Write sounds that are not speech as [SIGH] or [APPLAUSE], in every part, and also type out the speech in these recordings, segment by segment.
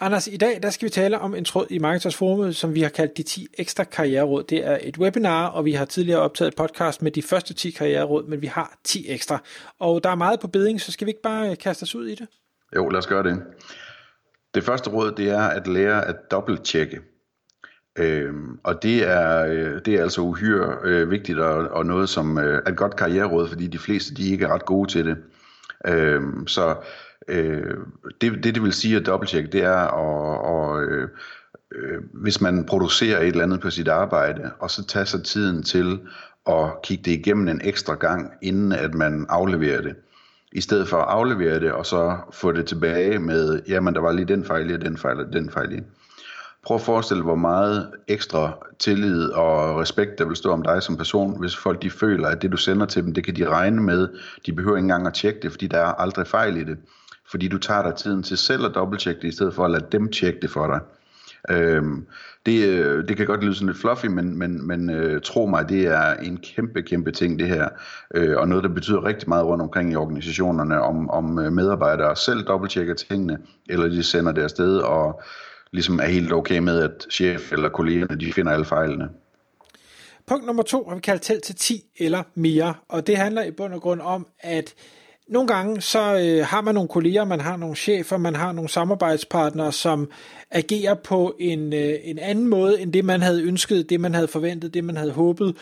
Anders, i dag der skal vi tale om en tråd i Marketers Forum, som vi har kaldt de 10 ekstra karriereråd. Det er et webinar, og vi har tidligere optaget et podcast med de første 10 karriereråd, men vi har 10 ekstra. Og der er meget på beding, så skal vi ikke bare øh, kaste os ud i det? Jo, lad os gøre det. Det første råd, det er at lære at dobbelttjekke. Øhm, og det er, øh, det er altså uhyre øh, vigtigt og, og noget som øh, er et godt karriereråd, fordi de fleste de ikke er ret gode til det. Øhm, så øh, det, det det vil sige at dobbelttjekke, det er at, og, øh, øh, hvis man producerer et eller andet på sit arbejde, og så tager sig tiden til at kigge det igennem en ekstra gang, inden at man afleverer det. I stedet for at aflevere det, og så få det tilbage med, jamen der var lige den fejl, og den fejl, og den fejl. Prøv at forestille hvor meget ekstra tillid og respekt, der vil stå om dig som person, hvis folk de føler, at det du sender til dem, det kan de regne med. De behøver ikke engang at tjekke det, fordi der er aldrig fejl i det fordi du tager dig tiden til selv at dobbelttjekke det, i stedet for at lade dem tjekke det for dig. Øhm, det, øh, det kan godt lyde sådan lidt fluffy, men, men, men øh, tro mig, det er en kæmpe, kæmpe ting det her, øh, og noget, der betyder rigtig meget rundt omkring i organisationerne, om, om øh, medarbejdere selv dobbelttjekker tingene, eller de sender det afsted og ligesom er helt okay med, at chef eller kollegerne, de finder alle fejlene. Punkt nummer to har vi kaldt tæl til 10 eller mere, og det handler i bund og grund om, at nogle gange så øh, har man nogle kolleger, man har nogle chefer, man har nogle samarbejdspartnere, som agerer på en, øh, en anden måde end det, man havde ønsket, det man havde forventet, det man havde håbet.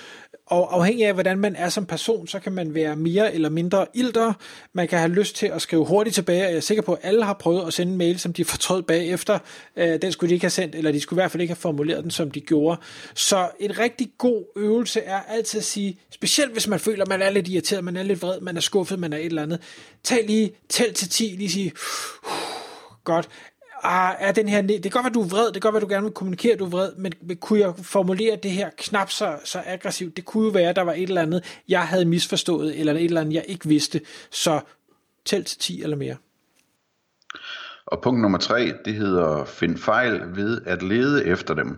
Og afhængig af, hvordan man er som person, så kan man være mere eller mindre ilter. Man kan have lyst til at skrive hurtigt tilbage, og jeg er sikker på, at alle har prøvet at sende en mail, som de [LAUGHS] fortrød bagefter. Øh, den skulle de ikke have sendt, eller de skulle i hvert fald ikke have formuleret den, som de gjorde. Så en rigtig god øvelse er altid at sige, specielt hvis man føler, at man er lidt irriteret, man er lidt vred, man er skuffet, man er et eller andet. Tag lige, tæl til 10, lige sige, godt ah, er den her, det kan godt være, du er vred, det kan godt være, du gerne vil kommunikere, at du er vred, men, men kunne jeg formulere det her knap så, så aggressivt? Det kunne jo være, at der var et eller andet, jeg havde misforstået, eller et eller andet, jeg ikke vidste. Så tæl til 10 eller mere. Og punkt nummer tre, det hedder find fejl ved at lede efter dem.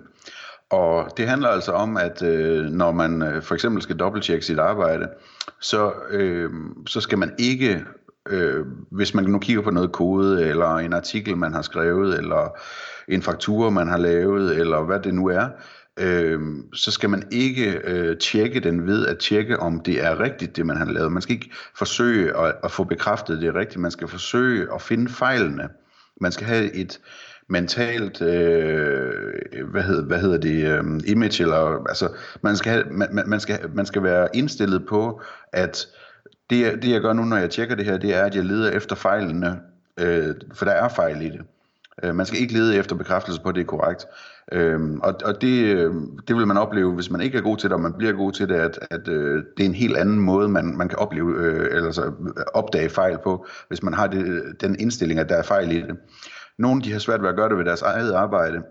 Og det handler altså om, at øh, når man øh, for eksempel skal dobbelttjekke sit arbejde, så, øh, så skal man ikke øh, hvis man nu kigger på noget kode, eller en artikel, man har skrevet, eller en faktur, man har lavet, eller hvad det nu er, øh, så skal man ikke øh, tjekke den ved at tjekke, om det er rigtigt, det man har lavet. Man skal ikke forsøge at, at få bekræftet, det er rigtigt. Man skal forsøge at finde fejlene. Man skal have et mentalt, øh, hvad, hedder, hvad hedder det, øh, image, eller altså, man skal, have, man, man, skal, man skal være indstillet på, at det, det jeg gør nu, når jeg tjekker det her, det er, at jeg leder efter fejlene, øh, for der er fejl i det. Øh, man skal ikke lede efter bekræftelse på, at det er korrekt. Øhm, og og det, øh, det vil man opleve, hvis man ikke er god til det, og man bliver god til det, at, at øh, det er en helt anden måde, man, man kan opleve, øh, eller så øh, opdage fejl på, hvis man har det, den indstilling, at der er fejl i det. Nogle de har svært ved at gøre det ved deres eget arbejde,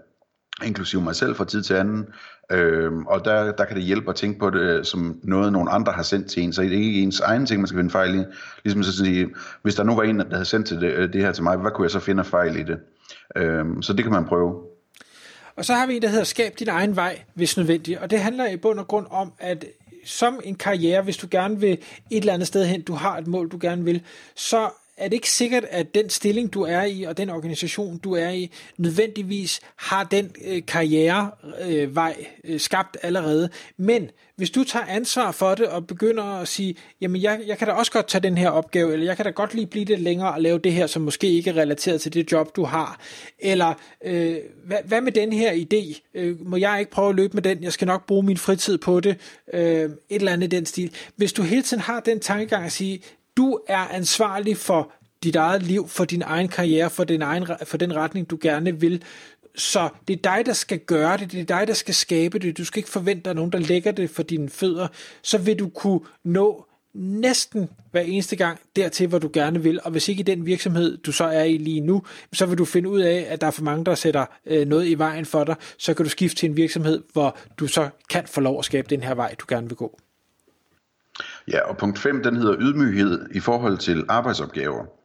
inklusive mig selv fra tid til anden. Øhm, og der, der kan det hjælpe at tænke på det øh, som noget, nogen andre har sendt til en, så det er ikke ens egen ting, man skal finde fejl i. Ligesom så at sige, hvis der nu var en, der havde sendt til det, øh, det her til mig, hvad kunne jeg så finde fejl i det? Øhm, så det kan man prøve. Og så har vi en, der hedder Skab din egen vej, hvis nødvendigt. Og det handler i bund og grund om, at som en karriere, hvis du gerne vil et eller andet sted hen, du har et mål, du gerne vil, så er det ikke sikkert, at den stilling, du er i, og den organisation, du er i, nødvendigvis har den øh, karrierevej øh, øh, skabt allerede. Men hvis du tager ansvar for det og begynder at sige, jamen jeg, jeg kan da også godt tage den her opgave, eller jeg kan da godt lige blive lidt længere og lave det her, som måske ikke er relateret til det job, du har. Eller øh, hvad, hvad med den her idé? Øh, må jeg ikke prøve at løbe med den? Jeg skal nok bruge min fritid på det. Øh, et eller andet i den stil. Hvis du hele tiden har den tankegang at sige, du er ansvarlig for dit eget liv, for din egen karriere, for, din egen, for den retning, du gerne vil. Så det er dig, der skal gøre det, det er dig, der skal skabe det. Du skal ikke forvente, at der er nogen, der lægger det for dine fødder. Så vil du kunne nå næsten hver eneste gang dertil, hvor du gerne vil. Og hvis ikke i den virksomhed, du så er i lige nu, så vil du finde ud af, at der er for mange, der sætter øh, noget i vejen for dig. Så kan du skifte til en virksomhed, hvor du så kan få lov at skabe den her vej, du gerne vil gå. Ja, og punkt 5, den hedder ydmyghed i forhold til arbejdsopgaver.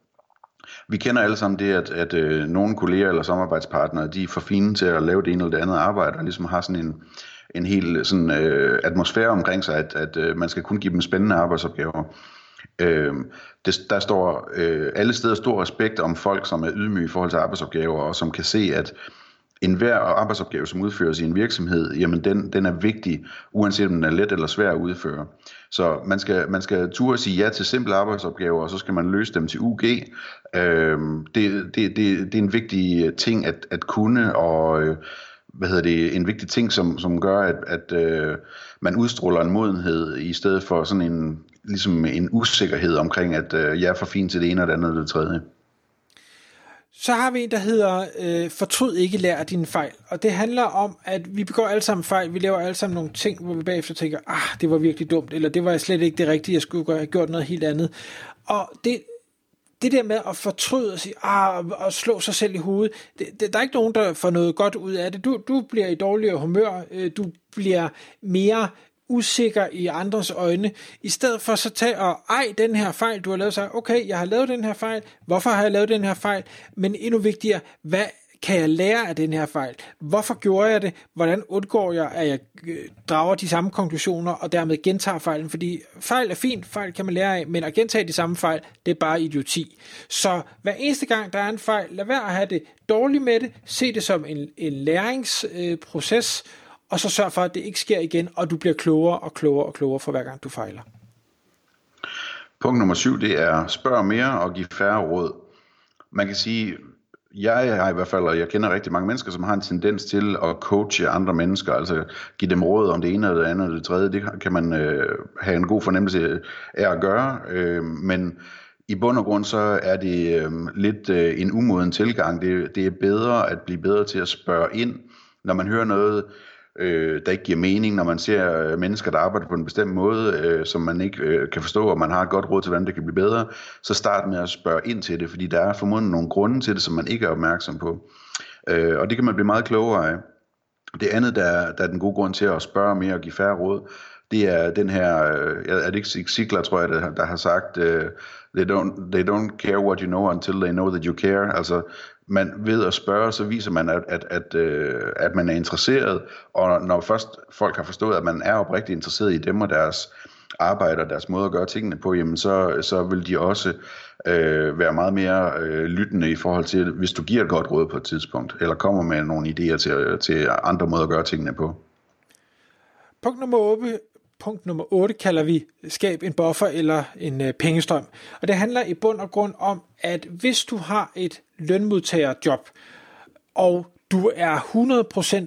Vi kender alle sammen det, at, at øh, nogle kolleger eller samarbejdspartnere, de er for fine til at lave det ene eller det andet arbejde, og ligesom har sådan en, en hel sådan, øh, atmosfære omkring sig, at, at øh, man skal kun give dem spændende arbejdsopgaver. Øh, det, der står øh, alle steder stor respekt om folk, som er ydmyge i forhold til arbejdsopgaver, og som kan se, at enhver arbejdsopgave, som udføres i en virksomhed, jamen den, den er vigtig, uanset om den er let eller svær at udføre. Så man skal, man skal turde sige ja til simple arbejdsopgaver, og så skal man løse dem til UG. Øhm, det, det, det, det er en vigtig øh, ting at, at kunne, og øh, hvad hedder det, en vigtig ting, som, som gør, at, at øh, man udstråler en modenhed, i stedet for sådan en, ligesom en usikkerhed omkring, at øh, jeg er for fin til det ene og det andet og det tredje. Så har vi en, der hedder øh, Fortryd ikke lær af dine fejl. Og det handler om, at vi begår alle sammen fejl. Vi laver alle sammen nogle ting, hvor vi bagefter tænker, ah, det var virkelig dumt, eller det var slet ikke det rigtige, jeg skulle have gjort noget helt andet. Og det, det der med at fortryde og sige, ah, og slå sig selv i hovedet, det, det, der er ikke nogen, der får noget godt ud af det. Du, du bliver i dårligere humør, øh, du bliver mere usikker i andres øjne, i stedet for så tage og ej den her fejl, du har lavet, sig, okay, jeg har lavet den her fejl, hvorfor har jeg lavet den her fejl, men endnu vigtigere, hvad kan jeg lære af den her fejl? Hvorfor gjorde jeg det? Hvordan undgår jeg, at jeg øh, drager de samme konklusioner og dermed gentager fejlen? Fordi fejl er fint, fejl kan man lære af, men at gentage de samme fejl, det er bare idioti. Så hver eneste gang, der er en fejl, lad være at have det dårligt med det. Se det som en, en læringsproces, øh, og så sørg for, at det ikke sker igen, og du bliver klogere og klogere og klogere for hver gang du fejler. Punkt nummer syv, det er spørg mere og give færre råd. Man kan sige, jeg har i hvert fald, og jeg kender rigtig mange mennesker, som har en tendens til at coache andre mennesker, altså give dem råd om det ene eller det andet eller det tredje. Det kan man øh, have en god fornemmelse af at gøre, øh, men i bund og grund så er det øh, lidt øh, en umoden tilgang. Det, det er bedre at blive bedre til at spørge ind, når man hører noget, øh, der ikke giver mening, når man ser øh, mennesker, der arbejder på en bestemt måde, øh, som man ikke øh, kan forstå, og man har et godt råd til, hvordan det kan blive bedre, så start med at spørge ind til det, fordi der er formodentlig nogle grunde til det, som man ikke er opmærksom på. Øh, og det kan man blive meget klogere af. Det andet, der, der er den gode grund til at spørge mere og give færre råd, det er den her, øh, er det ikke Sigler, tror jeg, der, der har sagt, uh, they, don't, they don't care what you know until they know that you care. Altså, man ved at spørge, så viser man, at, at, at, øh, at man er interesseret, og når først folk har forstået, at man er oprigtigt interesseret i dem og deres arbejde og deres måde at gøre tingene på, jamen så, så vil de også øh, være meget mere øh, lyttende i forhold til, hvis du giver et godt råd på et tidspunkt, eller kommer med nogle idéer til, til andre måder at gøre tingene på. Punkt nummer 8, punkt nummer 8 kalder vi skab en buffer eller en øh, pengestrøm. Og det handler i bund og grund om, at hvis du har et lønmodtagerjob, og du er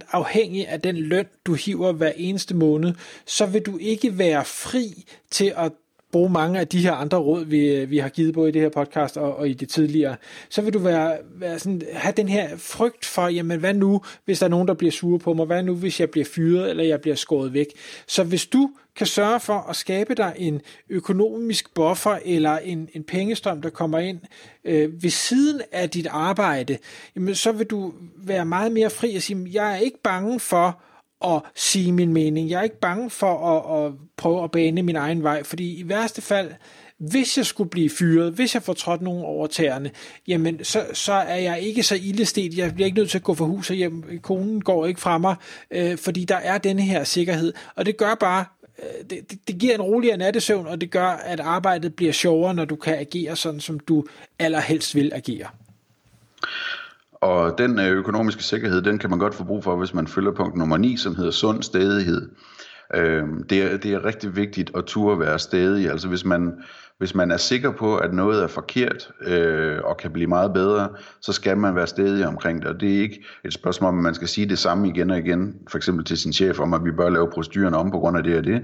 100% afhængig af den løn, du hiver hver eneste måned, så vil du ikke være fri til at bruge mange af de her andre råd, vi, vi har givet på i det her podcast og, og i det tidligere, så vil du være, være sådan, have den her frygt for, jamen hvad nu, hvis der er nogen, der bliver sure på mig? Hvad nu, hvis jeg bliver fyret, eller jeg bliver skåret væk? Så hvis du kan sørge for at skabe dig en økonomisk buffer eller en, en pengestrøm, der kommer ind øh, ved siden af dit arbejde, jamen, så vil du være meget mere fri og sige, jeg er ikke bange for at sige min mening. Jeg er ikke bange for at, at prøve at bane min egen vej, fordi i værste fald, hvis jeg skulle blive fyret, hvis jeg får trådt nogen over tæerne, jamen så, så er jeg ikke så ildestet. Jeg bliver ikke nødt til at gå for hus og hjem. Konen går ikke fra mig, øh, fordi der er denne her sikkerhed. Og det gør bare, øh, det, det, det giver en roligere nattesøvn, og det gør, at arbejdet bliver sjovere, når du kan agere sådan, som du allerhelst vil agere. Og den øh, økonomiske sikkerhed, den kan man godt få brug for, hvis man følger punkt nummer 9, som hedder sund stedighed. Øh, Det er, det er rigtig vigtigt at turde være stedig. Altså hvis man, hvis man er sikker på, at noget er forkert øh, og kan blive meget bedre, så skal man være stedig omkring det. Og det er ikke et spørgsmål om, at man skal sige det samme igen og igen, for eksempel til sin chef om, at vi bør lave proceduren om på grund af det og det.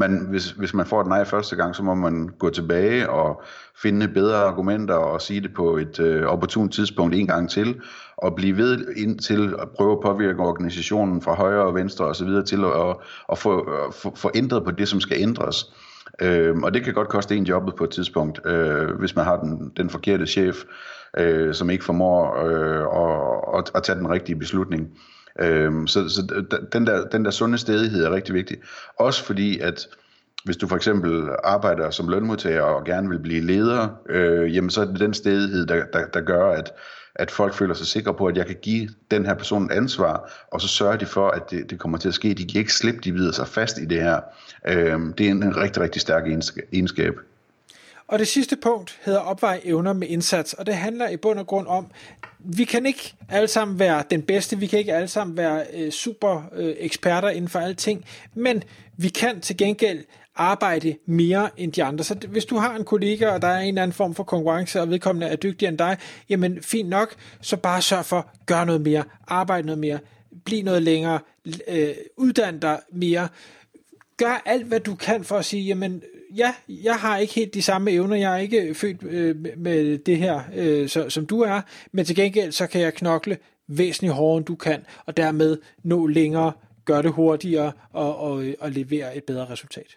Men hvis, hvis man får et nej første gang, så må man gå tilbage og finde bedre argumenter og sige det på et øh, opportunt tidspunkt en gang til, og blive ved indtil at prøve at påvirke organisationen fra højre og venstre osv. til at, at få, få, få ændret på det, som skal ændres. Øh, og det kan godt koste en jobbet på et tidspunkt, øh, hvis man har den, den forkerte chef, øh, som ikke formår øh, at, at, at tage den rigtige beslutning. Øh, så så den, der, den der sunde stedighed er rigtig vigtig. Også fordi, at hvis du for eksempel arbejder som lønmodtager og gerne vil blive leder, øh, jamen så er det den stedighed, der, der, der gør, at, at folk føler sig sikre på, at jeg kan give den her person et ansvar, og så sørger de for, at det, det kommer til at ske. De kan ikke slippe, de vider sig fast i det her. Øh, det er en, en rigtig, rigtig stærk egenskab. Og det sidste punkt hedder opveje evner med indsats, og det handler i bund og grund om, vi kan ikke alle sammen være den bedste, vi kan ikke alle sammen være øh, super øh, eksperter inden for alting, ting, men vi kan til gengæld arbejde mere end de andre. Så hvis du har en kollega, og der er en eller anden form for konkurrence, og vedkommende er dygtigere end dig, jamen fint nok, så bare sørg for, gør noget mere, arbejde noget mere, bliv noget længere, øh, uddan dig mere, gør alt, hvad du kan for at sige, jamen ja, jeg har ikke helt de samme evner, jeg er ikke født øh, med det her, øh, så, som du er, men til gengæld så kan jeg knokle væsentligt hårdere, end du kan, og dermed nå længere, gøre det hurtigere og, og, øh, og levere et bedre resultat.